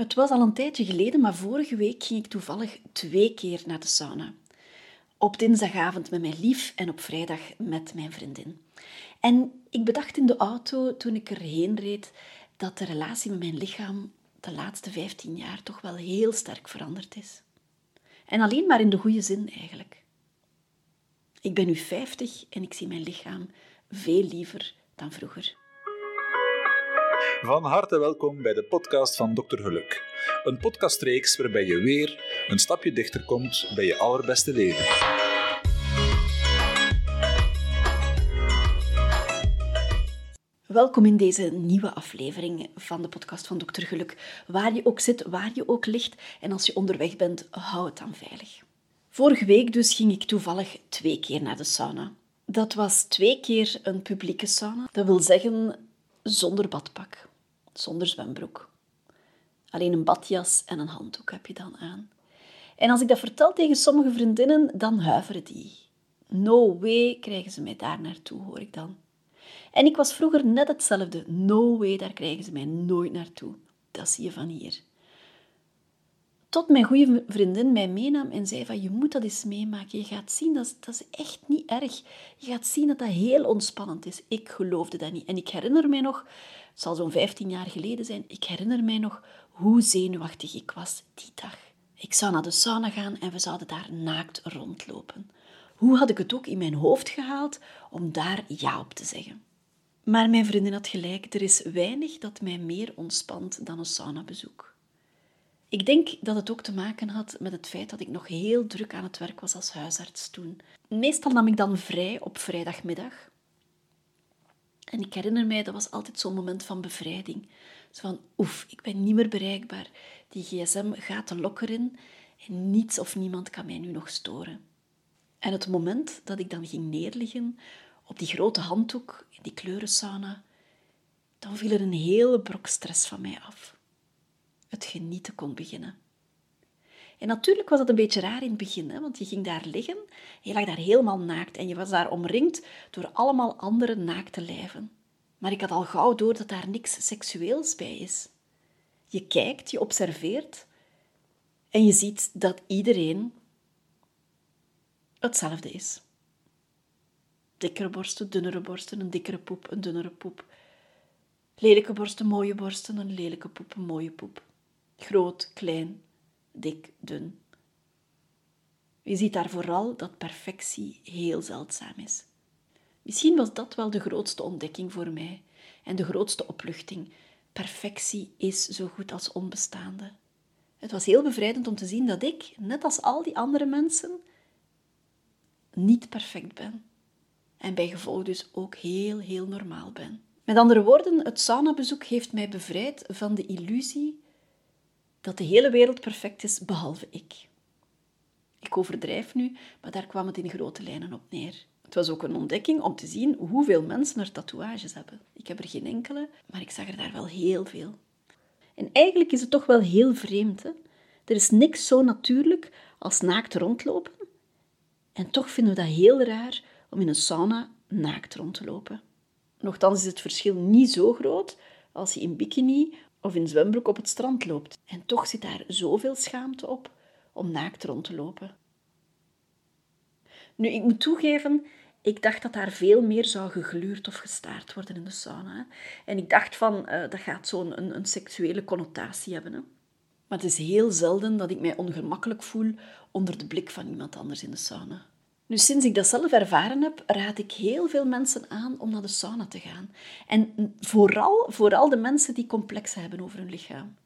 Het was al een tijdje geleden, maar vorige week ging ik toevallig twee keer naar de sauna. Op dinsdagavond met mijn lief en op vrijdag met mijn vriendin. En ik bedacht in de auto toen ik erheen reed dat de relatie met mijn lichaam de laatste 15 jaar toch wel heel sterk veranderd is. En alleen maar in de goede zin eigenlijk. Ik ben nu 50 en ik zie mijn lichaam veel liever dan vroeger. Van harte welkom bij de podcast van Dr. Geluk. Een podcastreeks waarbij je weer een stapje dichter komt bij je allerbeste leven. Welkom in deze nieuwe aflevering van de podcast van Dr. Geluk. Waar je ook zit, waar je ook ligt en als je onderweg bent, hou het dan veilig. Vorige week dus ging ik toevallig twee keer naar de sauna. Dat was twee keer een publieke sauna. Dat wil zeggen zonder badpak, zonder zwembroek. Alleen een badjas en een handdoek heb je dan aan. En als ik dat vertel tegen sommige vriendinnen, dan huiveren die. No way krijgen ze mij daar naartoe, hoor ik dan. En ik was vroeger net hetzelfde. No way, daar krijgen ze mij nooit naartoe. Dat zie je van hier. Tot mijn goede vriendin mij meenam en zei van je moet dat eens meemaken. Je gaat zien, dat is, dat is echt niet erg. Je gaat zien dat dat heel ontspannend is. Ik geloofde dat niet. En ik herinner mij nog, het zal zo'n 15 jaar geleden zijn, ik herinner mij nog hoe zenuwachtig ik was die dag. Ik zou naar de sauna gaan en we zouden daar naakt rondlopen. Hoe had ik het ook in mijn hoofd gehaald om daar ja op te zeggen? Maar mijn vriendin had gelijk, er is weinig dat mij meer ontspant dan een saunabezoek. Ik denk dat het ook te maken had met het feit dat ik nog heel druk aan het werk was als huisarts toen. Meestal nam ik dan vrij op vrijdagmiddag. En ik herinner mij, dat was altijd zo'n moment van bevrijding. Zo van, oef, ik ben niet meer bereikbaar. Die gsm gaat de lokker in en niets of niemand kan mij nu nog storen. En het moment dat ik dan ging neerliggen op die grote handdoek in die kleurensauna, dan viel er een hele brok stress van mij af genieten kon beginnen. En natuurlijk was dat een beetje raar in het begin, hè, want je ging daar liggen, je lag daar helemaal naakt en je was daar omringd door allemaal andere naakte lijven. Maar ik had al gauw door dat daar niks seksueels bij is. Je kijkt, je observeert en je ziet dat iedereen hetzelfde is. Dikkere borsten, dunnere borsten, een dikkere poep, een dunnere poep. Lelijke borsten, mooie borsten, een lelijke poep, een mooie poep. Groot, klein, dik, dun. Je ziet daar vooral dat perfectie heel zeldzaam is. Misschien was dat wel de grootste ontdekking voor mij en de grootste opluchting. Perfectie is zo goed als onbestaande. Het was heel bevrijdend om te zien dat ik, net als al die andere mensen, niet perfect ben. En bij gevolg dus ook heel, heel normaal ben. Met andere woorden, het saunabezoek heeft mij bevrijd van de illusie dat de hele wereld perfect is, behalve ik. Ik overdrijf nu, maar daar kwam het in grote lijnen op neer. Het was ook een ontdekking om te zien hoeveel mensen er tatoeages hebben. Ik heb er geen enkele, maar ik zag er daar wel heel veel. En eigenlijk is het toch wel heel vreemd. Hè? Er is niks zo natuurlijk als naakt rondlopen. En toch vinden we dat heel raar om in een sauna naakt rond te lopen. Nochtans is het verschil niet zo groot als je in bikini of in zwembroek op het strand loopt. En toch zit daar zoveel schaamte op om naakt rond te lopen. Nu, ik moet toegeven, ik dacht dat daar veel meer zou gegluurd of gestaard worden in de sauna. En ik dacht van, uh, dat gaat zo'n een, een, seksuele connotatie hebben. Hè? Maar het is heel zelden dat ik mij ongemakkelijk voel onder de blik van iemand anders in de sauna. Nu, sinds ik dat zelf ervaren heb, raad ik heel veel mensen aan om naar de sauna te gaan. En vooral, vooral de mensen die complexen hebben over hun lichaam.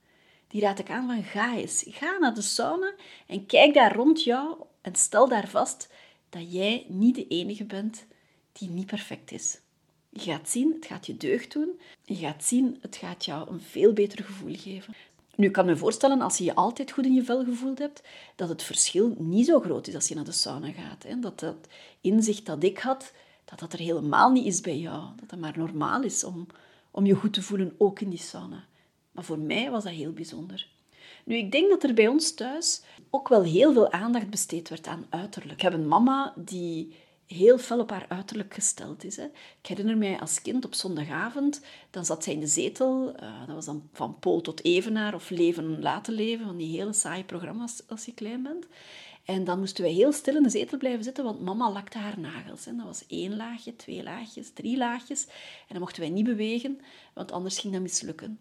Die raad ik aan van ga eens. Ga naar de sauna en kijk daar rond jou en stel daar vast dat jij niet de enige bent die niet perfect is. Je gaat zien, het gaat je deugd doen. Je gaat zien, het gaat jou een veel beter gevoel geven. Nu, ik kan me voorstellen, als je je altijd goed in je vel gevoeld hebt, dat het verschil niet zo groot is als je naar de sauna gaat. Hè? Dat dat inzicht dat ik had, dat dat er helemaal niet is bij jou. Dat het maar normaal is om, om je goed te voelen, ook in die sauna. Maar voor mij was dat heel bijzonder. Nu, ik denk dat er bij ons thuis ook wel heel veel aandacht besteed werd aan uiterlijk. Ik heb een mama die heel fel op haar uiterlijk gesteld is. Hè. Ik herinner mij als kind op zondagavond, dan zat zij in de zetel. Uh, dat was dan van Pool tot Evenaar of Leven laten leven, van die hele saaie programma's als je klein bent. En dan moesten wij heel stil in de zetel blijven zitten, want mama lakte haar nagels. Hè. Dat was één laagje, twee laagjes, drie laagjes. En dan mochten wij niet bewegen, want anders ging dat mislukken.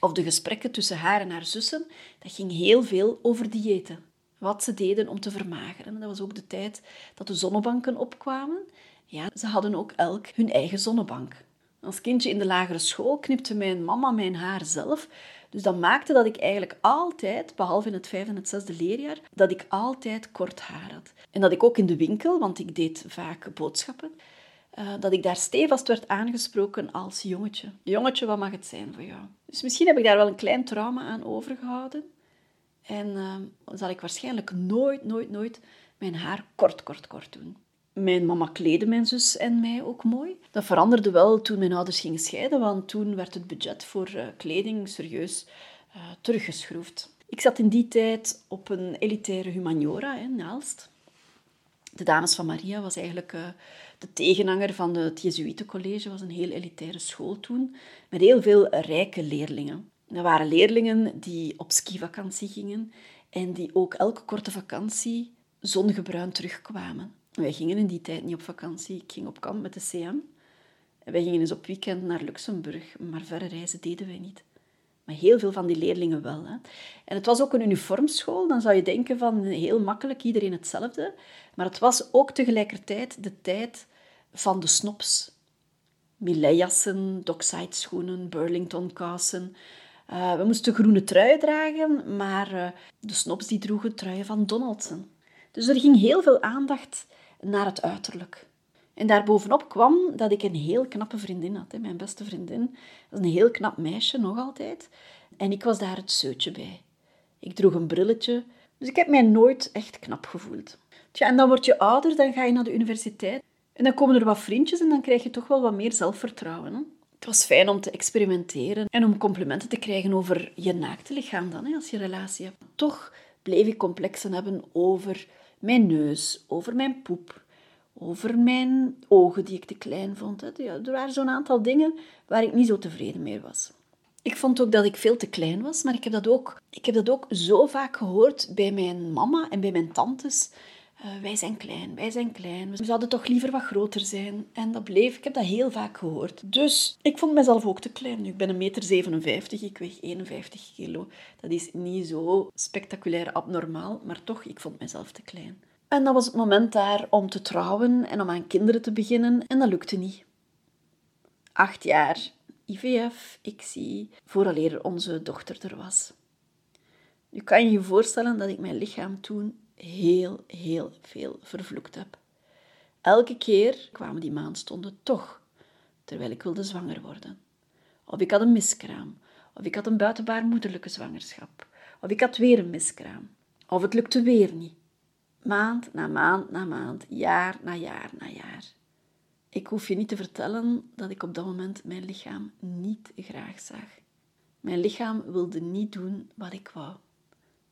Of de gesprekken tussen haar en haar zussen, dat ging heel veel over diëten. Wat ze deden om te vermageren. Dat was ook de tijd dat de zonnebanken opkwamen. Ja, ze hadden ook elk hun eigen zonnebank. Als kindje in de lagere school knipte mijn mama mijn haar zelf. Dus dat maakte dat ik eigenlijk altijd, behalve in het vijfde en het zesde leerjaar, dat ik altijd kort haar had. En dat ik ook in de winkel, want ik deed vaak boodschappen, uh, dat ik daar stevast werd aangesproken als jongetje. Jongetje, wat mag het zijn voor jou? Dus misschien heb ik daar wel een klein trauma aan overgehouden. En uh, zal ik waarschijnlijk nooit, nooit, nooit mijn haar kort, kort, kort doen. Mijn mama kleedde mijn zus en mij ook mooi. Dat veranderde wel toen mijn ouders gingen scheiden, want toen werd het budget voor uh, kleding serieus uh, teruggeschroefd. Ik zat in die tijd op een elitaire humaniora in. De Dames van Maria was eigenlijk uh, de tegenhanger van het Jesuitencollege. was een heel elitaire school toen, met heel veel rijke leerlingen. Dat waren leerlingen die op skivakantie gingen en die ook elke korte vakantie zongebruind terugkwamen. Wij gingen in die tijd niet op vakantie. Ik ging op kamp met de CM. En wij gingen eens op weekend naar Luxemburg, maar verre reizen deden wij niet. Maar heel veel van die leerlingen wel. Hè. En het was ook een uniformschool. Dan zou je denken van heel makkelijk, iedereen hetzelfde. Maar het was ook tegelijkertijd de tijd van de snops. Millet-jassen, dockside-schoenen, Burlington-kousen. Uh, we moesten groene truien dragen, maar uh, de snops die droegen truien van Donaldson. Dus er ging heel veel aandacht naar het uiterlijk. En daarbovenop kwam dat ik een heel knappe vriendin had. Hè. Mijn beste vriendin. Dat is een heel knap meisje, nog altijd. En ik was daar het zeutje bij. Ik droeg een brilletje, dus ik heb mij nooit echt knap gevoeld. Tja, en dan word je ouder, dan ga je naar de universiteit. En dan komen er wat vriendjes en dan krijg je toch wel wat meer zelfvertrouwen. Het was fijn om te experimenteren en om complimenten te krijgen over je naakte lichaam dan, hè, als je relatie hebt. Toch bleef ik complexen hebben over mijn neus, over mijn poep, over mijn ogen die ik te klein vond. Hè. Er waren zo'n aantal dingen waar ik niet zo tevreden mee was. Ik vond ook dat ik veel te klein was, maar ik heb dat ook, ik heb dat ook zo vaak gehoord bij mijn mama en bij mijn tantes. Uh, wij zijn klein, wij zijn klein. We zouden toch liever wat groter zijn. En dat bleef, ik heb dat heel vaak gehoord. Dus ik vond mezelf ook te klein. Nu, ik ben een meter 57, ik weeg 51 kilo. Dat is niet zo spectaculair abnormaal, maar toch, ik vond mezelf te klein. En dat was het moment daar om te trouwen en om aan kinderen te beginnen. En dat lukte niet. Acht jaar IVF, ik zie, vooraleer onze dochter er was. Nu kan je je voorstellen dat ik mijn lichaam toen heel, heel veel vervloekt heb. Elke keer kwamen die maandstonden toch, terwijl ik wilde zwanger worden. Of ik had een miskraam, of ik had een buitenbaarmoederlijke zwangerschap, of ik had weer een miskraam, of het lukte weer niet. Maand na maand na maand, jaar na jaar na jaar. Ik hoef je niet te vertellen dat ik op dat moment mijn lichaam niet graag zag. Mijn lichaam wilde niet doen wat ik wou.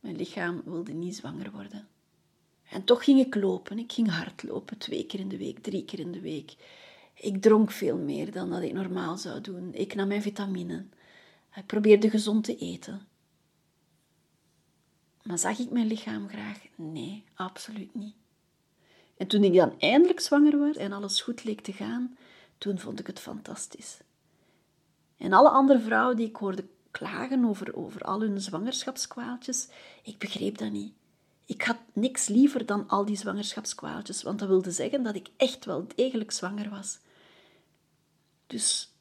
Mijn lichaam wilde niet zwanger worden. En toch ging ik lopen. Ik ging hardlopen, twee keer in de week, drie keer in de week. Ik dronk veel meer dan dat ik normaal zou doen. Ik nam mijn vitamine. Ik probeerde gezond te eten. Maar zag ik mijn lichaam graag? Nee, absoluut niet. En toen ik dan eindelijk zwanger werd en alles goed leek te gaan, toen vond ik het fantastisch. En alle andere vrouwen die ik hoorde klagen over, over al hun zwangerschapskwaaltjes, ik begreep dat niet. Ik had niks liever dan al die zwangerschapskwaaltjes, want dat wilde zeggen dat ik echt wel degelijk zwanger was. Dus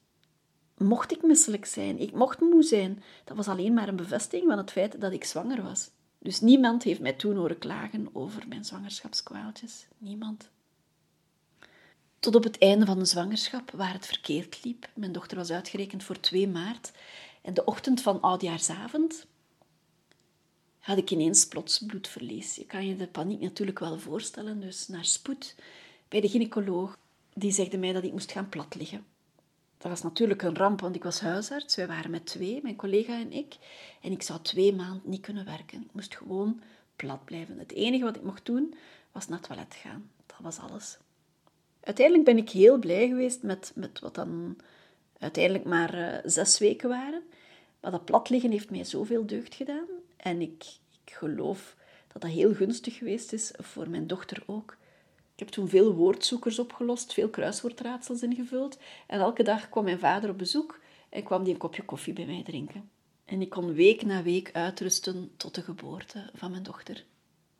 mocht ik misselijk zijn, ik mocht moe zijn, dat was alleen maar een bevestiging van het feit dat ik zwanger was. Dus niemand heeft mij toen horen klagen over mijn zwangerschapskwaaltjes. Niemand. Tot op het einde van de zwangerschap, waar het verkeerd liep. Mijn dochter was uitgerekend voor 2 maart. En de ochtend van oudjaarsavond had ik ineens plots bloedverlies. Je kan je de paniek natuurlijk wel voorstellen. Dus naar spoed bij de gynaecoloog. Die zegde mij dat ik moest gaan plat liggen. Dat was natuurlijk een ramp, want ik was huisarts. Wij waren met twee, mijn collega en ik. En ik zou twee maanden niet kunnen werken. Ik moest gewoon plat blijven. Het enige wat ik mocht doen, was naar het toilet gaan. Dat was alles. Uiteindelijk ben ik heel blij geweest met, met wat dan uiteindelijk maar uh, zes weken waren. Maar dat platliggen heeft mij zoveel deugd gedaan. En ik, ik geloof dat dat heel gunstig geweest is voor mijn dochter ook. Ik heb toen veel woordzoekers opgelost, veel kruiswoordraadsels ingevuld. En elke dag kwam mijn vader op bezoek en kwam die een kopje koffie bij mij drinken. En ik kon week na week uitrusten tot de geboorte van mijn dochter.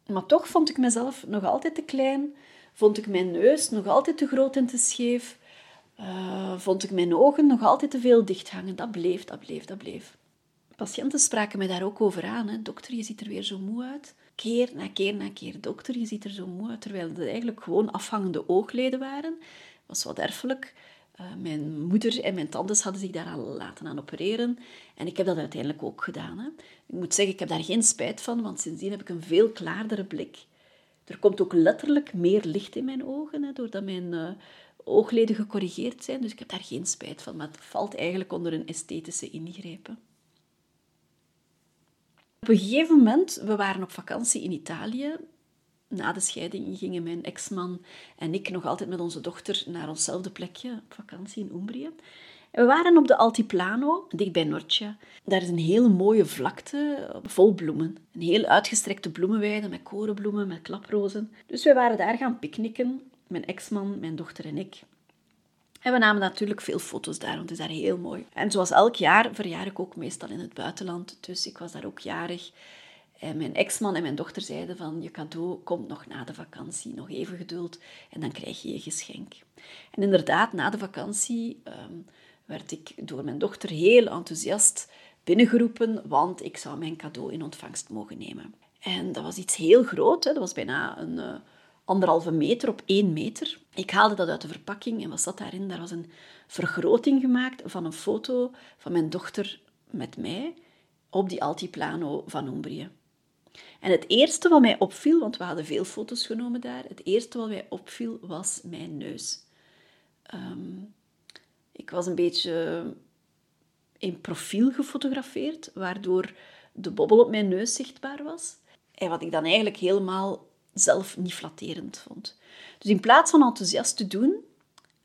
Maar toch vond ik mezelf nog altijd te klein, vond ik mijn neus nog altijd te groot en te scheef, uh, vond ik mijn ogen nog altijd te veel dichthangen. Dat bleef, dat bleef, dat bleef. Patiënten spraken mij daar ook over aan. Hè. Dokter, je ziet er weer zo moe uit. Keer na keer na keer. Dokter, je ziet er zo moe uit. Terwijl het eigenlijk gewoon afhangende oogleden waren. Was wat erfelijk. Uh, mijn moeder en mijn tantes hadden zich daar al laten aan opereren. En ik heb dat uiteindelijk ook gedaan. Hè. Ik moet zeggen, ik heb daar geen spijt van, want sindsdien heb ik een veel klaardere blik. Er komt ook letterlijk meer licht in mijn ogen, hè, doordat mijn uh, oogleden gecorrigeerd zijn. Dus ik heb daar geen spijt van, maar het valt eigenlijk onder een esthetische ingrepen. Op een gegeven moment, we waren op vakantie in Italië. Na de scheiding gingen mijn ex-man en ik nog altijd met onze dochter naar onszelfde plekje op vakantie in Umbrië. we waren op de Altiplano, dicht bij Norcia. Daar is een hele mooie vlakte vol bloemen. Een heel uitgestrekte bloemenweide met korenbloemen, met klaprozen. Dus we waren daar gaan picknicken, mijn ex-man, mijn dochter en ik. En we namen natuurlijk veel foto's daar, want het is daar heel mooi. En zoals elk jaar verjaar ik ook meestal in het buitenland. Dus ik was daar ook jarig. En mijn ex-man en mijn dochter zeiden van, je cadeau komt nog na de vakantie, nog even geduld en dan krijg je je geschenk. En inderdaad, na de vakantie ehm, werd ik door mijn dochter heel enthousiast binnengeroepen, want ik zou mijn cadeau in ontvangst mogen nemen. En dat was iets heel groot, hè. dat was bijna een... Anderhalve meter op één meter. Ik haalde dat uit de verpakking en wat zat daarin? Daar was een vergroting gemaakt van een foto van mijn dochter met mij op die altiplano van Umbrië. En het eerste wat mij opviel, want we hadden veel foto's genomen daar, het eerste wat mij opviel was mijn neus. Ehm, ik was een beetje in profiel gefotografeerd, waardoor de bobbel op mijn neus zichtbaar was. En wat ik dan eigenlijk helemaal zelf niet flatterend vond. Dus in plaats van enthousiast te doen,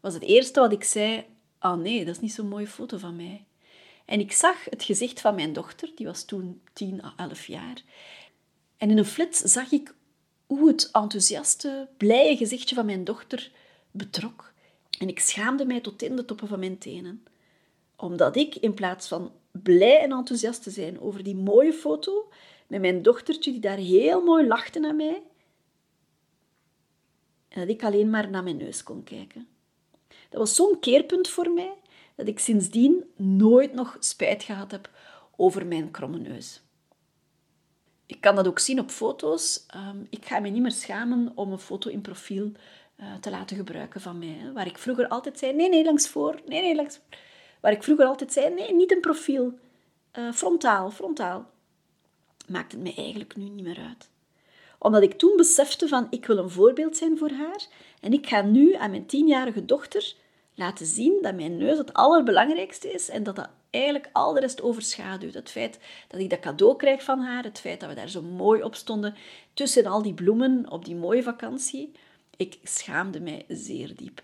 was het eerste wat ik zei: Ah oh nee, dat is niet zo'n mooie foto van mij. En ik zag het gezicht van mijn dochter, die was toen 10 à 11 jaar. En in een flits zag ik hoe het enthousiaste, blije gezichtje van mijn dochter betrok. En ik schaamde mij tot in de toppen van mijn tenen. Omdat ik, in plaats van blij en enthousiast te zijn over die mooie foto, met mijn dochtertje die daar heel mooi lachte naar mij, dat ik alleen maar naar mijn neus kon kijken. Dat was zo'n keerpunt voor mij dat ik sindsdien nooit nog spijt gehad heb over mijn kromme neus. Ik kan dat ook zien op foto's. Ehm, ik ga me niet meer schamen om een foto in profiel uh, te laten gebruiken van mij. Waar ik vroeger altijd zei, nee, nee, langs voor, nee, nee, langs Waar ik vroeger altijd zei, nee, niet een profiel. Uh, frontaal, frontaal. Maakt het mij eigenlijk nu niet meer uit omdat ik toen besefte van ik wil een voorbeeld zijn voor haar en ik ga nu aan mijn tienjarige dochter laten zien dat mijn neus het allerbelangrijkste is en dat dat eigenlijk al de rest overschaduwt. Het feit dat ik dat cadeau krijg van haar, het feit dat we daar zo mooi op stonden tussen al die bloemen op die mooie vakantie. Ik schaamde mij zeer diep.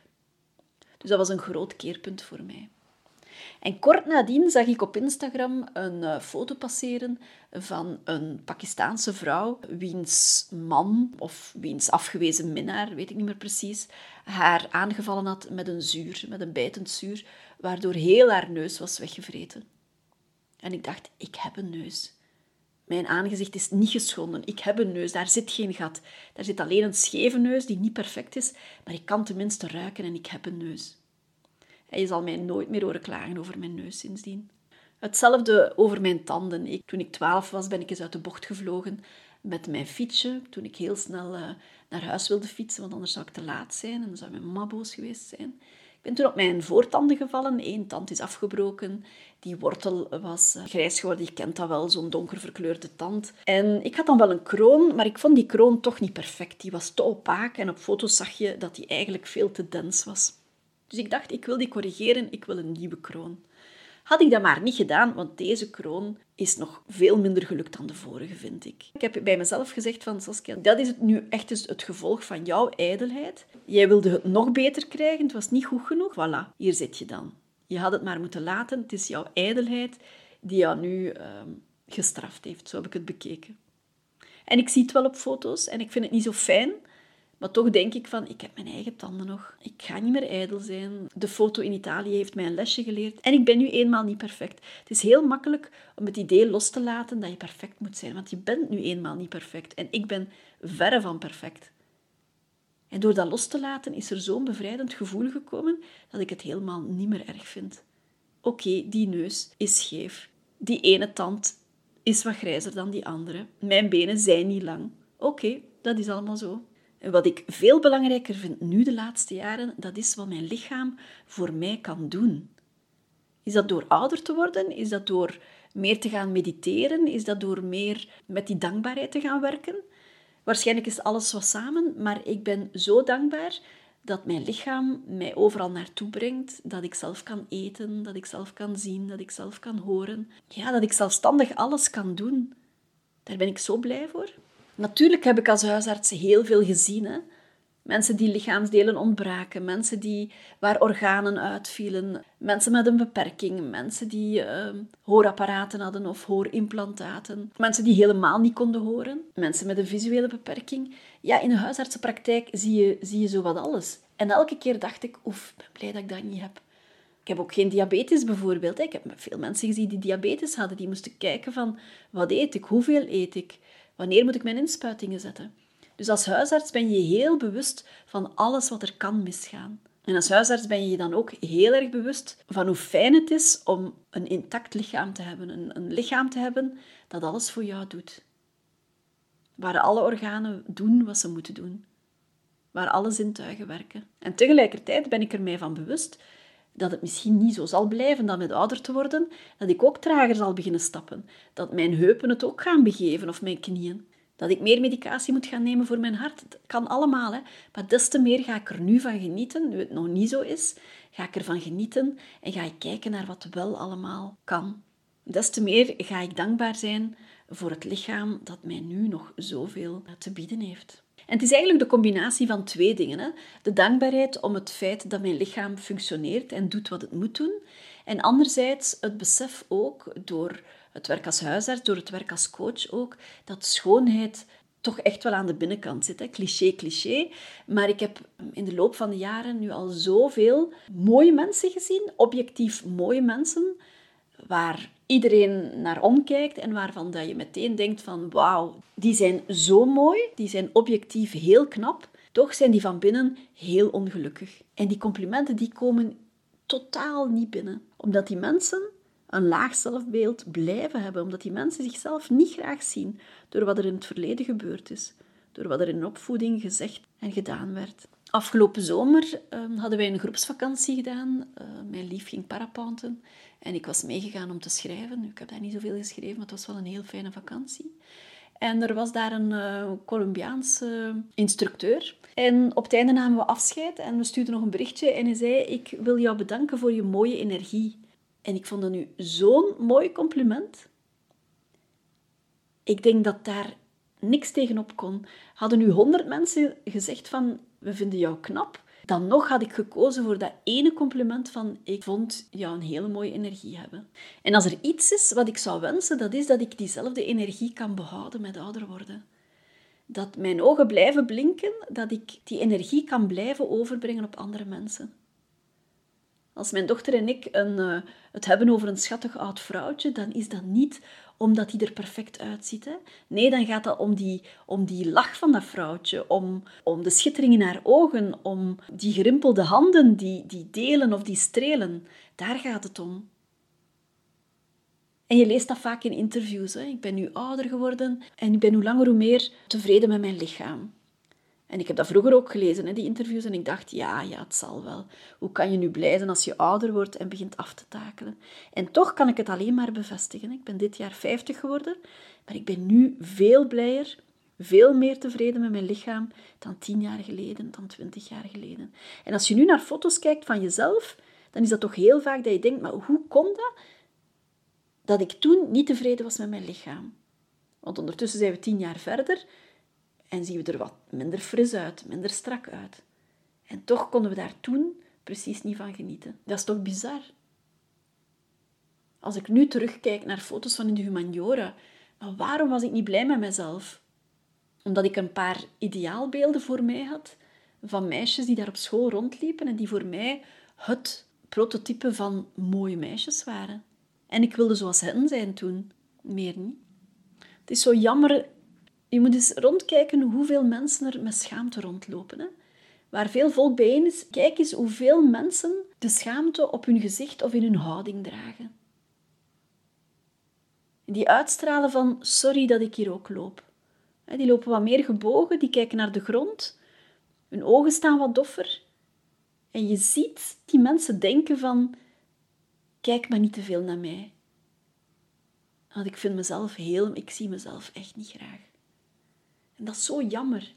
Dus dat was een groot keerpunt voor mij. En kort nadien zag ik op Instagram een uh, foto passeren van een Pakistaanse vrouw, wiens man of wiens afgewezen minnaar, weet ik niet meer precies, haar aangevallen had met een zuur, met een bijtend zuur, waardoor heel haar neus was weggevreten. En ik dacht, ik heb een neus. Mijn aangezicht is niet geschonden. Ik heb een neus, daar zit geen gat. Daar zit alleen een scheve neus die niet perfect is, maar ik kan tenminste ruiken en ik heb een neus. Je zal mij nooit meer horen klagen over mijn neus sindsdien. Hetzelfde over mijn tanden. Ik, toen ik twaalf was, ben ik eens uit de bocht gevlogen met mijn fietsje. Toen ik heel snel uh, naar huis wilde fietsen, want anders zou ik te laat zijn en dan zou mijn mama boos geweest zijn. Ik ben toen op mijn voortanden gevallen. Eén tand is afgebroken. Die wortel was uh, grijs geworden. Je kent dat wel, zo'n donker verkleurde tand. En ik had dan wel een kroon, maar ik vond die kroon toch niet perfect. Die was te opaak en op foto's zag je dat die eigenlijk veel te dens was. Dus ik dacht, ik wil die corrigeren, ik wil een nieuwe kroon. Had ik dat maar niet gedaan, want deze kroon is nog veel minder gelukt dan de vorige, vind ik. Ik heb bij mezelf gezegd van, Saskia, dat is het nu echt het gevolg van jouw ijdelheid. Jij wilde het nog beter krijgen, het was niet goed genoeg. Voilà, hier zit je dan. Je had het maar moeten laten. Het is jouw ijdelheid die jou nu ehm, gestraft heeft. Zo heb ik het bekeken. En ik zie het wel op foto's en ik vind het niet zo fijn. Maar toch denk ik van, ik heb mijn eigen tanden nog. Ik ga niet meer ijdel zijn. De foto in Italië heeft mij een lesje geleerd. En ik ben nu eenmaal niet perfect. Het is heel makkelijk om het idee los te laten dat je perfect moet zijn. Want je bent nu eenmaal niet perfect. En ik ben verre van perfect. En door dat los te laten is er zo'n bevrijdend gevoel gekomen dat ik het helemaal niet meer erg vind. Oké, die neus is scheef. Die ene tand is wat grijzer dan die andere. Mijn benen zijn niet lang. Oké, dat is allemaal zo. En wat ik veel belangrijker vind nu de laatste jaren, dat is wat mijn lichaam voor mij kan doen. Is dat door ouder te worden? Is dat door meer te gaan mediteren? Is dat door meer met die dankbaarheid te gaan werken? Waarschijnlijk is alles wat samen, maar ik ben zo dankbaar dat mijn lichaam mij overal naartoe brengt, dat ik zelf kan eten, dat ik zelf kan zien, dat ik zelf kan horen. Ja, dat ik zelfstandig alles kan doen. Daar ben ik zo blij voor. Natuurlijk heb ik als huisarts heel veel gezien. Hè? Mensen die lichaamsdelen ontbraken, mensen die, waar organen uitvielen, mensen met een beperking, mensen die uh, hoorapparaten hadden of hoorimplantaten, mensen die helemaal niet konden horen, mensen met een visuele beperking. Ja, in de huisartsenpraktijk zie je, zie je zo wat alles. En elke keer dacht ik, oef, ben blij dat ik dat niet heb. Ik heb ook geen diabetes bijvoorbeeld. Ik heb veel mensen gezien die diabetes hadden. Die moesten kijken van, wat eet ik, hoeveel eet ik, wanneer moet ik mijn inspuitingen zetten. Dus als huisarts ben je heel bewust van alles wat er kan misgaan. En als huisarts ben je je dan ook heel erg bewust van hoe fijn het is om een intact lichaam te hebben. Een, een lichaam te hebben dat alles voor jou doet. Waar alle organen doen wat ze moeten doen. Waar alle zintuigen werken. En tegelijkertijd ben ik er mij van bewust dat het misschien niet zo zal blijven dan met ouder te worden, dat ik ook trager zal beginnen stappen, dat mijn heupen het ook gaan begeven of mijn knieën. Dat ik meer medicatie moet gaan nemen voor mijn hart. Dat kan allemaal, hè. maar des te meer ga ik er nu van genieten, nu het nog niet zo is, ga ik ervan genieten en ga ik kijken naar wat wel allemaal kan. Des te meer ga ik dankbaar zijn voor het lichaam dat mij nu nog zoveel te bieden heeft. En het is eigenlijk de combinatie van twee dingen. Hè? De dankbaarheid om het feit dat mijn lichaam functioneert en doet wat het moet doen. En anderzijds het besef ook door het werk als huisarts, door het werk als coach ook, dat schoonheid toch echt wel aan de binnenkant zit. Hè? Cliché, cliché. Maar ik heb in de loop van de jaren nu al zoveel mooie mensen gezien, objectief mooie mensen, waar iedereen naar omkijkt en waarvan dat je meteen denkt van wauw, die zijn zo mooi, die zijn objectief heel knap, toch zijn die van binnen heel ongelukkig. En die complimenten die komen totaal niet binnen, omdat die mensen een laag zelfbeeld blijven hebben, omdat die mensen zichzelf niet graag zien door wat er in het verleden gebeurd is, door wat er in opvoeding gezegd en gedaan werd. Afgelopen zomer uh, hadden wij een groepsvakantie gedaan. Uh, mijn lief ging parapanten en ik was meegegaan om te schrijven. Ik heb daar niet zoveel geschreven, maar het was wel een heel fijne vakantie. En er was daar een uh, Colombiaanse instructeur. En op het einde namen we afscheid en we stuurden nog een berichtje. En hij zei, ik wil jou bedanken voor je mooie energie. En ik vond dat nu zo'n mooi compliment. Ik denk dat daar niks tegenop kon. Hadden nu honderd mensen gezegd van, we vinden jou knap, dan nog had ik gekozen voor dat ene compliment van ik vond jou een hele mooie energie hebben. En als er iets is wat ik zou wensen, dat is dat ik diezelfde energie kan behouden met ouder worden. Dat mijn ogen blijven blinken, dat ik die energie kan blijven overbrengen op andere mensen. Als mijn dochter en ik een, uh, het hebben over een schattig oud vrouwtje, dan is dat niet omdat hij er perfect uitziet. Hè? Nee, dan gaat dat om die, om die lach van dat vrouwtje, om, om de schittering in haar ogen, om die gerimpelde handen die, die delen of die strelen. Daar gaat het om. En je leest dat vaak in interviews. Hè? Ik ben nu ouder geworden en ik ben hoe langer hoe meer tevreden met mijn lichaam. En ik heb dat vroeger ook gelezen, hè, die interviews, en ik dacht, ja, ja, het zal wel. Hoe kan je nu blij zijn als je ouder wordt en begint af te takelen? En toch kan ik het alleen maar bevestigen. Ik ben dit jaar 50 geworden, maar ik ben nu veel blijer, veel meer tevreden met mijn lichaam dan 10 jaar geleden, dan 20 jaar geleden. En als je nu naar foto's kijkt van jezelf, dan is dat toch heel vaak dat je denkt, maar hoe komt dat dat ik toen niet tevreden was met mijn lichaam. Want ondertussen zijn we tien jaar verder en zien we er wat minder fris uit, minder strak uit. En toch konden we daar toen precies niet van genieten. Dat is toch bizar? Als ik nu terugkijk naar foto's van in de humaniora, waarom was ik niet blij met mezelf? Omdat ik een paar ideaalbeelden voor mij had van meisjes die daar op school rondliepen en die voor mij het prototype van mooie meisjes waren. En ik wilde zoals hen zijn toen, meer niet. Het is zo jammer. Je moet eens rondkijken hoeveel mensen er met schaamte rondlopen. Hè? Waar veel volk bijeen is, kijk eens hoeveel mensen de schaamte op hun gezicht of in hun houding dragen. Die uitstralen van sorry dat ik hier ook loop. Die lopen wat meer gebogen, die kijken naar de grond. Hun ogen staan wat doffer. En je ziet die mensen denken van kijk maar niet te veel naar mij. Want ik vind mezelf heel, ik zie mezelf echt niet graag. En dat is zo jammer.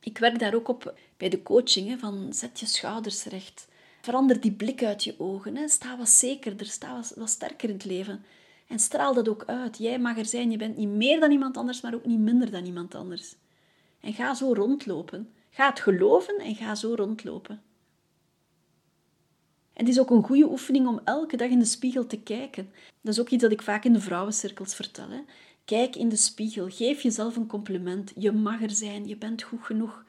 Ik werk daar ook op bij de coaching, van zet je schouders recht. Verander die blik uit je ogen. Sta wat zekerder, sta wat, wat sterker in het leven. En straal dat ook uit. Jij mag er zijn, je bent niet meer dan iemand anders, maar ook niet minder dan iemand anders. En ga zo rondlopen. Ga het geloven en ga zo rondlopen. En het is ook een goede oefening om elke dag in de spiegel te kijken. Dat is ook iets dat ik vaak in de vrouwencirkels vertel. Hè. Kijk in de spiegel, geef jezelf een compliment. Je mag er zijn, je bent goed genoeg.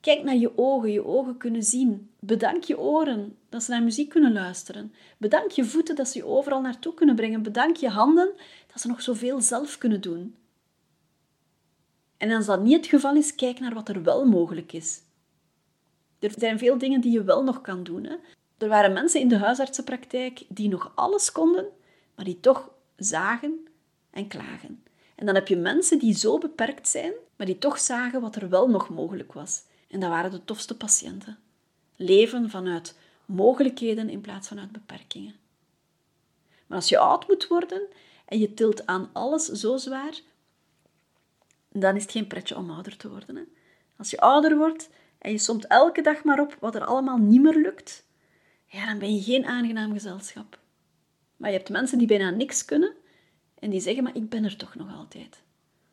Kijk naar je ogen, je ogen kunnen zien. Bedank je oren dat ze naar muziek kunnen luisteren. Bedank je voeten dat ze je overal naartoe kunnen brengen. Bedank je handen dat ze nog zoveel zelf kunnen doen. En als dat niet het geval is, kijk naar wat er wel mogelijk is. Er zijn veel dingen die je wel nog kan doen. Hè? Er waren mensen in de huisartsenpraktijk die nog alles konden, maar die toch zagen en klagen. En dan heb je mensen die zo beperkt zijn, maar die toch zagen wat er wel nog mogelijk was. En dat waren de tofste patiënten. Leven vanuit mogelijkheden in plaats van uit beperkingen. Maar als je oud moet worden en je tilt aan alles zo zwaar, dan is het geen pretje om ouder te worden. Hè? Als je ouder wordt en je somt elke dag maar op wat er allemaal niet meer lukt, ja, dan ben je geen aangenaam gezelschap. Maar je hebt mensen die bijna niks kunnen en die zeggen, maar ik ben er toch nog altijd.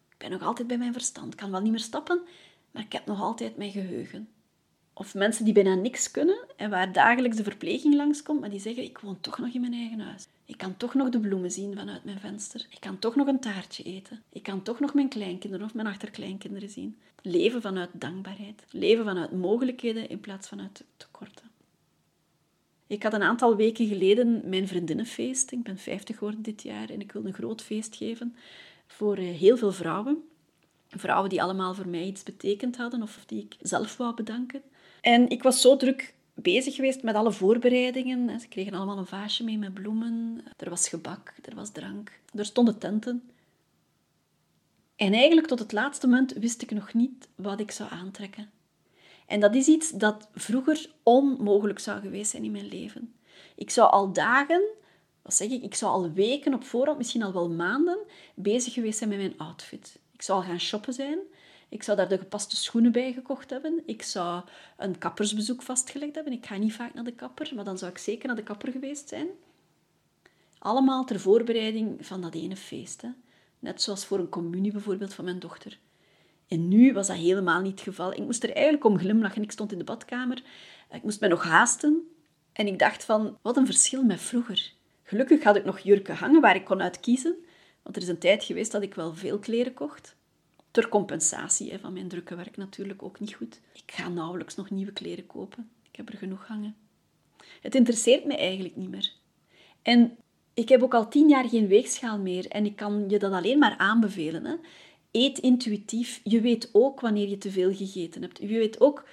Ik ben nog altijd bij mijn verstand. Ik kan wel niet meer stappen, maar ik heb nog altijd mijn geheugen. Of mensen die bijna niks kunnen en waar dagelijks de verpleging langskomt, maar die zeggen, ik woon toch nog in mijn eigen huis. Ik kan toch nog de bloemen zien vanuit mijn venster. Ik kan toch nog een taartje eten. Ik kan toch nog mijn kleinkinderen of mijn achterkleinkinderen zien. Leven vanuit dankbaarheid. Leven vanuit mogelijkheden in plaats van uit tekorten. Ik had een aantal weken geleden mijn vriendinnenfeest. Ik ben 50 geworden dit jaar en ik wil een groot feest geven voor eh, heel veel vrouwen. Vrouwen die allemaal voor mij iets betekend hadden of die ik zelf wou bedanken. En ik was zo druk bezig geweest met alle voorbereidingen. Ze kregen allemaal een vaasje mee met bloemen. Er was gebak, er was drank, er stonden tenten. En eigenlijk tot het laatste moment wist ik nog niet wat ik zou aantrekken. En dat is iets dat vroeger onmogelijk zou geweest zijn in mijn leven. Ik zou al dagen, wat zeg ik, ik zou al weken op voorhand, misschien al wel maanden, bezig geweest zijn met mijn outfit. Ik zou al gaan shoppen zijn. Ik zou daar de gepaste schoenen bij gekocht hebben. Ik zou een kappersbezoek vastgelegd hebben. Ik ga niet vaak naar de kapper, maar dan zou ik zeker naar de kapper geweest zijn. Allemaal ter voorbereiding van dat ene feest. Hè. Net zoals voor een communie bijvoorbeeld van mijn dochter. En nu was dat helemaal niet het geval. Ik moest er eigenlijk om glimlachen. Ik stond in de badkamer. Ik moest mij nog haasten. En ik dacht van, wat een verschil met vroeger. Gelukkig had ik nog jurken hangen waar ik kon uit kiezen. Want er is een tijd geweest dat ik wel veel kleren kocht. Ter compensatie van mijn drukke werk natuurlijk ook niet goed. Ik ga nauwelijks nog nieuwe kleren kopen. Ik heb er genoeg hangen. Het interesseert me eigenlijk niet meer. En ik heb ook al tien jaar geen weegschaal meer en ik kan je dat alleen maar aanbevelen. Hè. Eet intuïtief. Je weet ook wanneer je te veel gegeten hebt. Je weet ook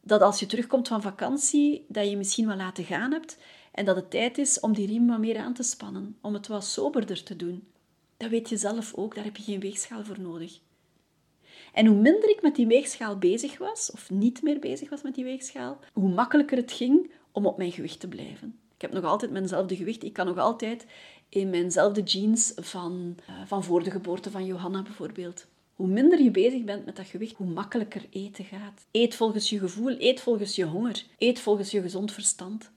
dat als je terugkomt van vakantie, dat je misschien wel laten gaan hebt en dat het tijd is om die riem wat meer aan te spannen, om het wat soberder te doen. Dat weet je zelf ook, daar heb je geen weegschaal voor nodig. En hoe minder ik met die weegschaal bezig was, of niet meer bezig was met die weegschaal, hoe makkelijker het ging om op mijn gewicht te blijven. Ik heb nog altijd mijnzelfde gewicht. Ik kan nog altijd in mijnzelfde jeans van, uh, van voor de geboorte van Johanna bijvoorbeeld. Hoe minder je bezig bent met dat gewicht, hoe makkelijker eten gaat. Eet volgens je gevoel, eet volgens je honger, eet volgens je gezond verstand.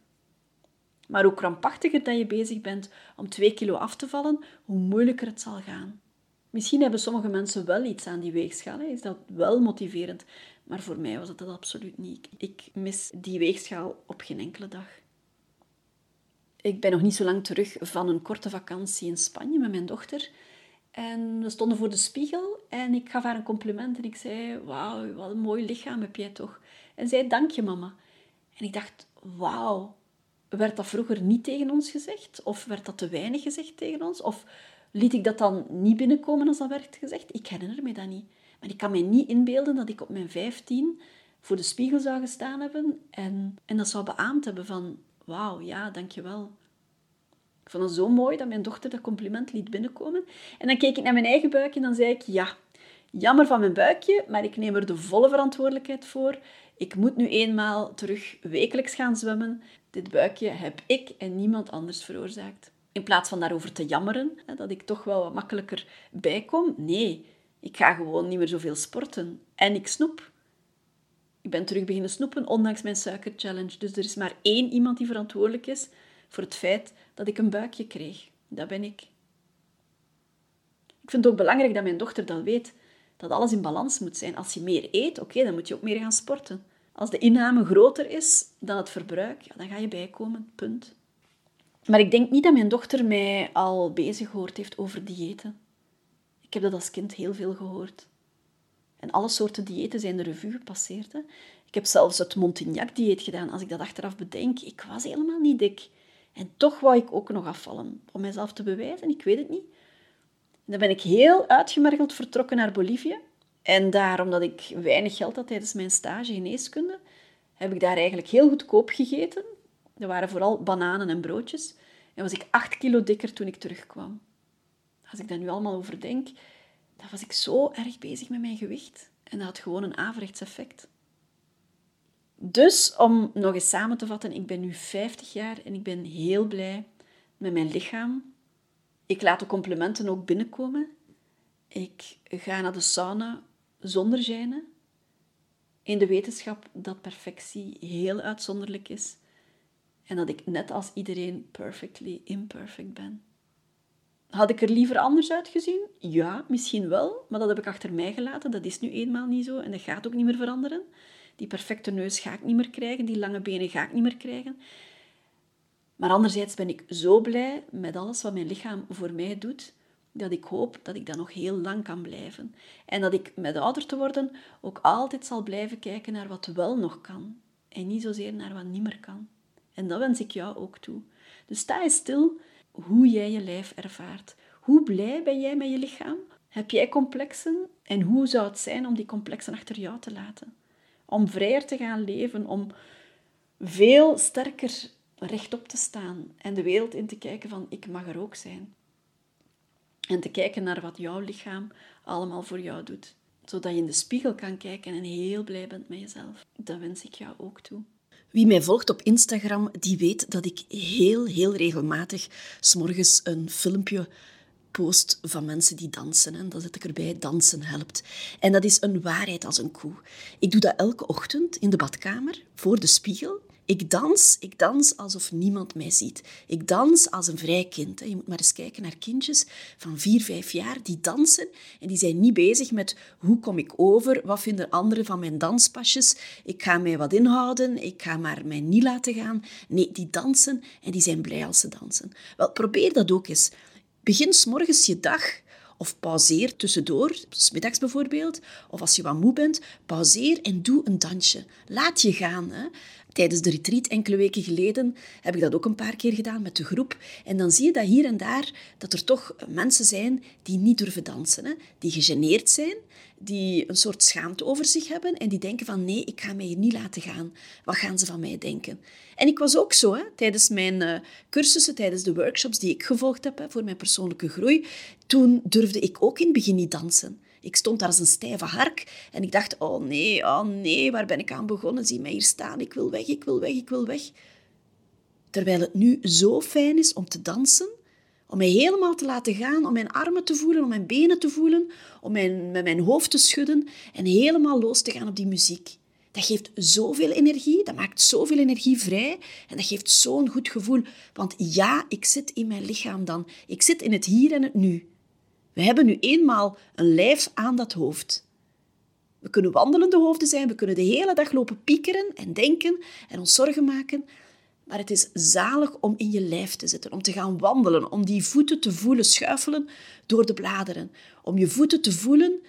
Maar hoe krampachtiger dat je bezig bent om 2 kilo af te vallen, hoe moeilijker het zal gaan. Misschien hebben sommige mensen wel iets aan die weegschaal, is dat wel motiverend. Maar voor mij was het dat absoluut niet. Ik mis die weegschaal op geen enkele dag. Ik ben nog niet zo lang terug van een korte vakantie in Spanje met mijn dochter. En we stonden voor de spiegel en ik gaf haar een compliment en ik zei, wauw, wat een mooi lichaam heb jij toch. En zij, dank je mama. En ik dacht, wauw, werd dat vroeger niet tegen ons gezegd? Of werd dat te weinig gezegd tegen ons? Of liet ik dat dan niet binnenkomen als dat werd gezegd? Ik herinner me dat niet. Maar ik kan me niet inbeelden dat ik op mijn vijftien voor de spiegel zou gestaan hebben en, en dat zou beaamd hebben van, wauw, ja, dankjewel. Ik vond het zo mooi dat mijn dochter dat compliment liet binnenkomen. En dan keek ik naar mijn eigen buik en dan zei ik, ja, jammer van mijn buikje, maar ik neem er de volle verantwoordelijkheid voor. Ik moet nu eenmaal terug wekelijks gaan zwemmen. Dit buikje heb ik en niemand anders veroorzaakt. In plaats van daarover te jammeren, dat ik toch wel wat makkelijker bijkom. Nee, ik ga gewoon niet meer zoveel sporten. En ik snoep. Ik ben terug beginnen snoepen, ondanks mijn suikerchallenge. Dus er is maar één iemand die verantwoordelijk is voor het feit dat ik een buikje kreeg. Dat ben ik. Ik vind het ook belangrijk dat mijn dochter dat weet. Dat alles in balans moet zijn. Als je meer eet, oké, dan moet je ook meer gaan sporten. Als de inname groter is dan het verbruik, ja, dan ga je bijkomen. Punt. Maar ik denk niet dat mijn dochter mij al bezig gehoord heeft over diëten. Ik heb dat als kind heel veel gehoord. En alle soorten diëten zijn de revue gepasseerd. Hè. Ik heb zelfs het Montignac-dieet gedaan. Als ik dat achteraf bedenk, ik was helemaal niet dik. En toch wou ik ook nog afvallen. Om mezelf te bewijzen, ik weet het niet. En dan ben ik heel uitgemergeld vertrokken naar Bolivia. En daar, omdat ik weinig geld had tijdens mijn stage geneeskunde, heb ik daar eigenlijk heel goedkoop gegeten. Er waren vooral bananen en broodjes. En was ik acht kilo dikker toen ik terugkwam. Als ik daar nu allemaal over denk, dan was ik zo erg bezig met mijn gewicht. En dat had gewoon een averechts effect. Dus, om nog eens samen te vatten, ik ben nu 50 jaar en ik ben heel blij met mijn lichaam. Ik laat de complimenten ook binnenkomen. Ik ga naar de sauna zonder gêne. In de wetenschap dat perfectie heel uitzonderlijk is. En dat ik net als iedereen perfectly imperfect ben. Had ik er liever anders uitgezien? Ja, misschien wel, maar dat heb ik achter mij gelaten. Dat is nu eenmaal niet zo en dat gaat ook niet meer veranderen. Die perfecte neus ga ik niet meer krijgen, die lange benen ga ik niet meer krijgen. Maar anderzijds ben ik zo blij met alles wat mijn lichaam voor mij doet, dat ik hoop dat ik dat nog heel lang kan blijven. En dat ik met ouder te worden ook altijd zal blijven kijken naar wat wel nog kan. En niet zozeer naar wat niet meer kan. En dat wens ik jou ook toe. Dus sta eens stil hoe jij je lijf ervaart. Hoe blij ben jij met je lichaam? Heb jij complexen? En hoe zou het zijn om die complexen achter jou te laten? Om vrijer te gaan leven, om veel sterker rechtop te staan en de wereld in te kijken van ik mag er ook zijn. En te kijken naar wat jouw lichaam allemaal voor jou doet. Zodat je in de spiegel kan kijken en heel blij bent met jezelf. Dat wens ik jou ook toe. Wie mij volgt op Instagram, die weet dat ik heel, heel regelmatig s'morgens een filmpje post van mensen die dansen. En dan zet ik erbij, dansen helpt. En dat is een waarheid als een koe. Ik doe dat elke ochtend in de badkamer, voor de spiegel. Ik dans, ik dans alsof niemand mij ziet. Ik dans als een vrij kind. Je moet maar eens kijken naar kindjes van vier, vijf jaar die dansen en die zijn niet bezig met hoe kom ik over, wat vinden anderen van mijn danspasjes. Ik ga mij wat inhouden, ik ga maar mij niet laten gaan. Nee, die dansen en die zijn blij als ze dansen. Wel, probeer dat ook eens. Begin s morgens je dag of pauzeer tussendoor, smiddags bijvoorbeeld, of als je wat moe bent, pauzeer en doe een dansje. Laat je gaan. Hè. Tijdens de retreat enkele weken geleden heb ik dat ook een paar keer gedaan met de groep. En dan zie je dat hier en daar dat er toch mensen zijn die niet durven dansen. Hè? Die gegeneerd zijn, die een soort schaamte over zich hebben en die denken van nee, ik ga mij hier niet laten gaan. Wat gaan ze van mij denken? En ik was ook zo, hè? tijdens mijn uh, cursussen, tijdens de workshops die ik gevolgd heb hè, voor mijn persoonlijke groei, toen durfde ik ook in het begin niet dansen. Ik stond daar als een stijve hark en ik dacht, oh nee, oh nee, waar ben ik aan begonnen? Zie mij hier staan, ik wil weg, ik wil weg, ik wil weg. Terwijl het nu zo fijn is om te dansen, om mij helemaal te laten gaan, om mijn armen te voelen, om mijn benen te voelen, om mijn, met mijn hoofd te schudden en helemaal los te gaan op die muziek. Dat geeft zoveel energie, dat maakt zoveel energie vrij en dat geeft zo'n goed gevoel. Want ja, ik zit in mijn lichaam dan. Ik zit in het hier en het nu. We hebben nu eenmaal een lijf aan dat hoofd. We kunnen wandelende hoofden zijn, we kunnen de hele dag lopen piekeren en denken en ons zorgen maken. Maar het is zalig om in je lijf te zitten, om te gaan wandelen, om die voeten te voelen schuifelen door de bladeren, om je voeten te voelen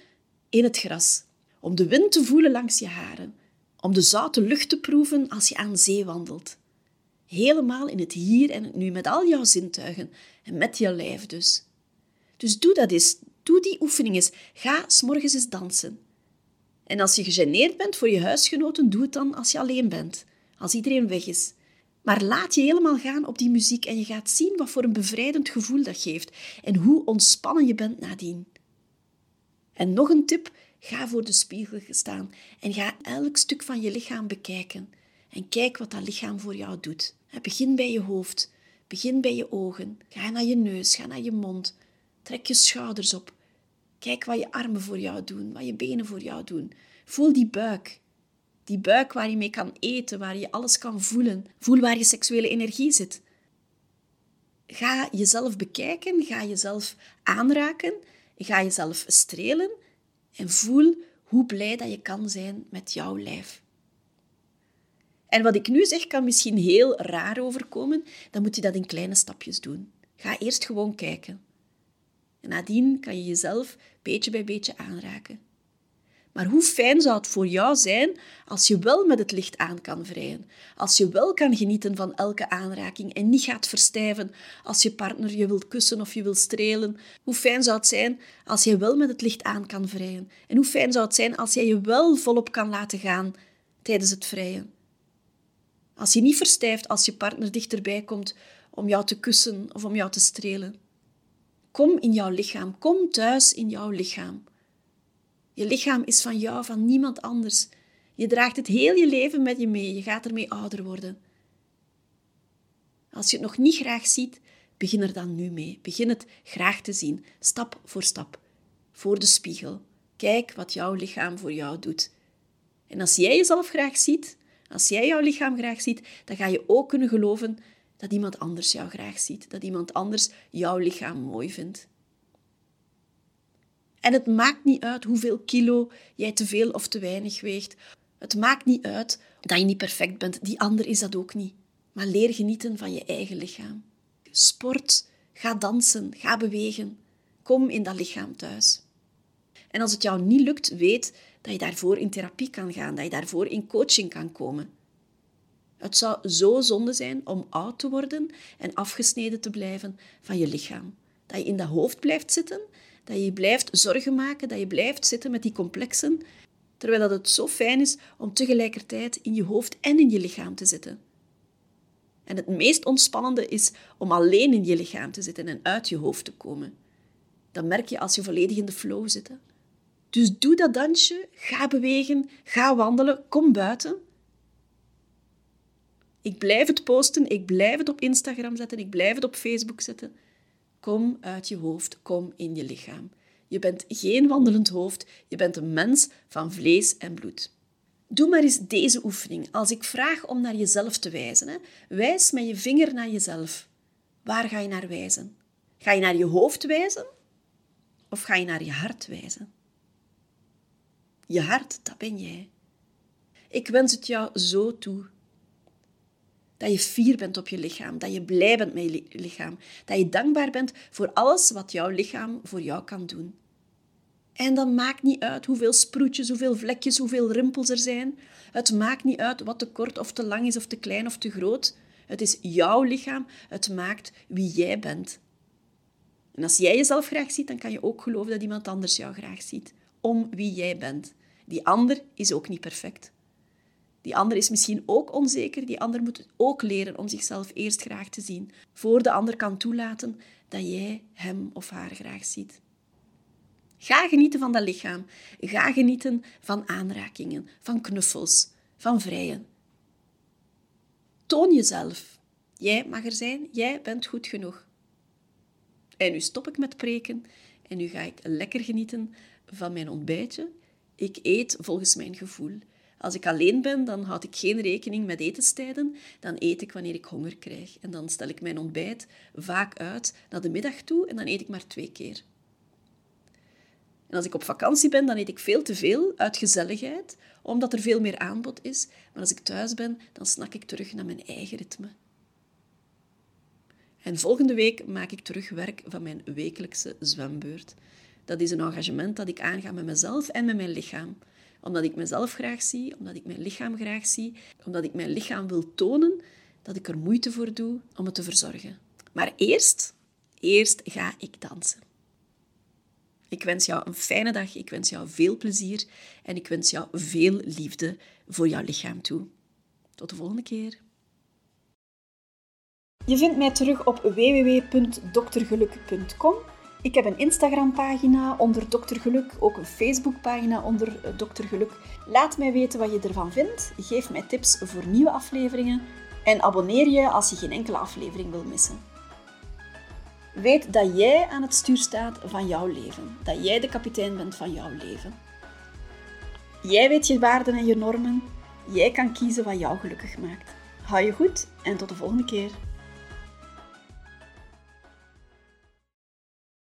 in het gras, om de wind te voelen langs je haren, om de zoute lucht te proeven als je aan zee wandelt. Helemaal in het hier en het nu, met al jouw zintuigen en met je lijf dus. Dus doe dat eens, doe die oefening eens. Ga s'morgens eens dansen. En als je gegeneerd bent voor je huisgenoten, doe het dan als je alleen bent, als iedereen weg is. Maar laat je helemaal gaan op die muziek en je gaat zien wat voor een bevrijdend gevoel dat geeft en hoe ontspannen je bent nadien. En nog een tip, ga voor de spiegel staan en ga elk stuk van je lichaam bekijken. En kijk wat dat lichaam voor jou doet. Begin bij je hoofd, begin bij je ogen, ga naar je neus, ga naar je mond, trek je schouders op. Kijk wat je armen voor jou doen, wat je benen voor jou doen. Voel die buik. Die buik waar je mee kan eten, waar je alles kan voelen. Voel waar je seksuele energie zit. Ga jezelf bekijken, ga jezelf aanraken, ga jezelf strelen en voel hoe blij dat je kan zijn met jouw lijf. En wat ik nu zeg kan misschien heel raar overkomen, dan moet je dat in kleine stapjes doen. Ga eerst gewoon kijken. En nadien kan je jezelf beetje bij beetje aanraken. Maar hoe fijn zou het voor jou zijn als je wel met het licht aan kan vrijen, als je wel kan genieten van elke aanraking en niet gaat verstijven als je partner je wil kussen of je wil strelen. Hoe fijn zou het zijn als je wel met het licht aan kan vrijen en hoe fijn zou het zijn als jij je wel volop kan laten gaan tijdens het vrijen. Als je niet verstijft als je partner dichterbij komt om jou te kussen of om jou te strelen. Kom in jouw lichaam, kom thuis in jouw lichaam. Je lichaam is van jou, van niemand anders. Je draagt het heel je leven met je mee. Je gaat ermee ouder worden. Als je het nog niet graag ziet, begin er dan nu mee. Begin het graag te zien, stap voor stap. Voor de spiegel. Kijk wat jouw lichaam voor jou doet. En als jij jezelf graag ziet, als jij jouw lichaam graag ziet, dan ga je ook kunnen geloven dat iemand anders jou graag ziet. Dat iemand anders jouw lichaam mooi vindt. En het maakt niet uit hoeveel kilo jij te veel of te weinig weegt. Het maakt niet uit dat je niet perfect bent. Die ander is dat ook niet. Maar leer genieten van je eigen lichaam. Sport, ga dansen, ga bewegen. Kom in dat lichaam thuis. En als het jou niet lukt, weet dat je daarvoor in therapie kan gaan, dat je daarvoor in coaching kan komen. Het zou zo zonde zijn om oud te worden en afgesneden te blijven van je lichaam. Dat je in dat hoofd blijft zitten dat je blijft zorgen maken, dat je blijft zitten met die complexen, terwijl dat het zo fijn is om tegelijkertijd in je hoofd en in je lichaam te zitten. En het meest ontspannende is om alleen in je lichaam te zitten en uit je hoofd te komen. Dat merk je als je volledig in de flow zit. Dus doe dat dansje, ga bewegen, ga wandelen, kom buiten. Ik blijf het posten, ik blijf het op Instagram zetten, ik blijf het op Facebook zetten. Kom uit je hoofd, kom in je lichaam. Je bent geen wandelend hoofd, je bent een mens van vlees en bloed. Doe maar eens deze oefening. Als ik vraag om naar jezelf te wijzen, hè, wijs met je vinger naar jezelf. Waar ga je naar wijzen? Ga je naar je hoofd wijzen of ga je naar je hart wijzen? Je hart, dat ben jij. Ik wens het jou zo toe dat je fier bent op je lichaam, dat je blij bent met je lichaam, dat je dankbaar bent voor alles wat jouw lichaam voor jou kan doen. En dan maakt niet uit hoeveel sproetjes, hoeveel vlekjes, hoeveel rimpels er zijn. Het maakt niet uit wat te kort of te lang is of te klein of te groot. Het is jouw lichaam. Het maakt wie jij bent. En als jij jezelf graag ziet, dan kan je ook geloven dat iemand anders jou graag ziet. Om wie jij bent. Die ander is ook niet perfect. Die ander is misschien ook onzeker. Die ander moet ook leren om zichzelf eerst graag te zien, voor de ander kan toelaten dat jij hem of haar graag ziet. Ga genieten van dat lichaam. Ga genieten van aanrakingen, van knuffels, van vrijen. Toon jezelf. Jij mag er zijn, jij bent goed genoeg. En nu stop ik met preken en nu ga ik lekker genieten van mijn ontbijtje. Ik eet volgens mijn gevoel. Als ik alleen ben, dan houd ik geen rekening met etenstijden. Dan eet ik wanneer ik honger krijg. En dan stel ik mijn ontbijt vaak uit naar de middag toe en dan eet ik maar twee keer. En als ik op vakantie ben, dan eet ik veel te veel uit gezelligheid, omdat er veel meer aanbod is. Maar als ik thuis ben, dan snak ik terug naar mijn eigen ritme. En volgende week maak ik terug werk van mijn wekelijkse zwembeurt. Dat is een engagement dat ik aanga met mezelf en met mijn lichaam. Omdat ik mezelf graag zie, omdat ik mijn lichaam graag zie, omdat ik mijn lichaam wil tonen dat ik er moeite voor doe om het te verzorgen. Maar eerst, eerst ga ik dansen. Ik wens jou een fijne dag, ik wens jou veel plezier en ik wens jou veel liefde voor jouw lichaam toe. Tot de volgende keer. Je vindt mij terug op www.doktergeluk.com. Ik heb een Instagram-pagina onder Dokter Geluk, ook een Facebook-pagina onder eh, Dokter Geluk. Laat mij weten wat je ervan vindt. Geef mij tips voor nieuwe afleveringen en abonneer je als je geen enkele aflevering wil missen. Weet dat jij aan het stuur staat van jouw leven. Dat jij de kapitein bent van jouw leven. Jij weet je waarden en je normen. Jij kan kiezen wat jou gelukkig maakt. Hou je goed en tot de volgende keer.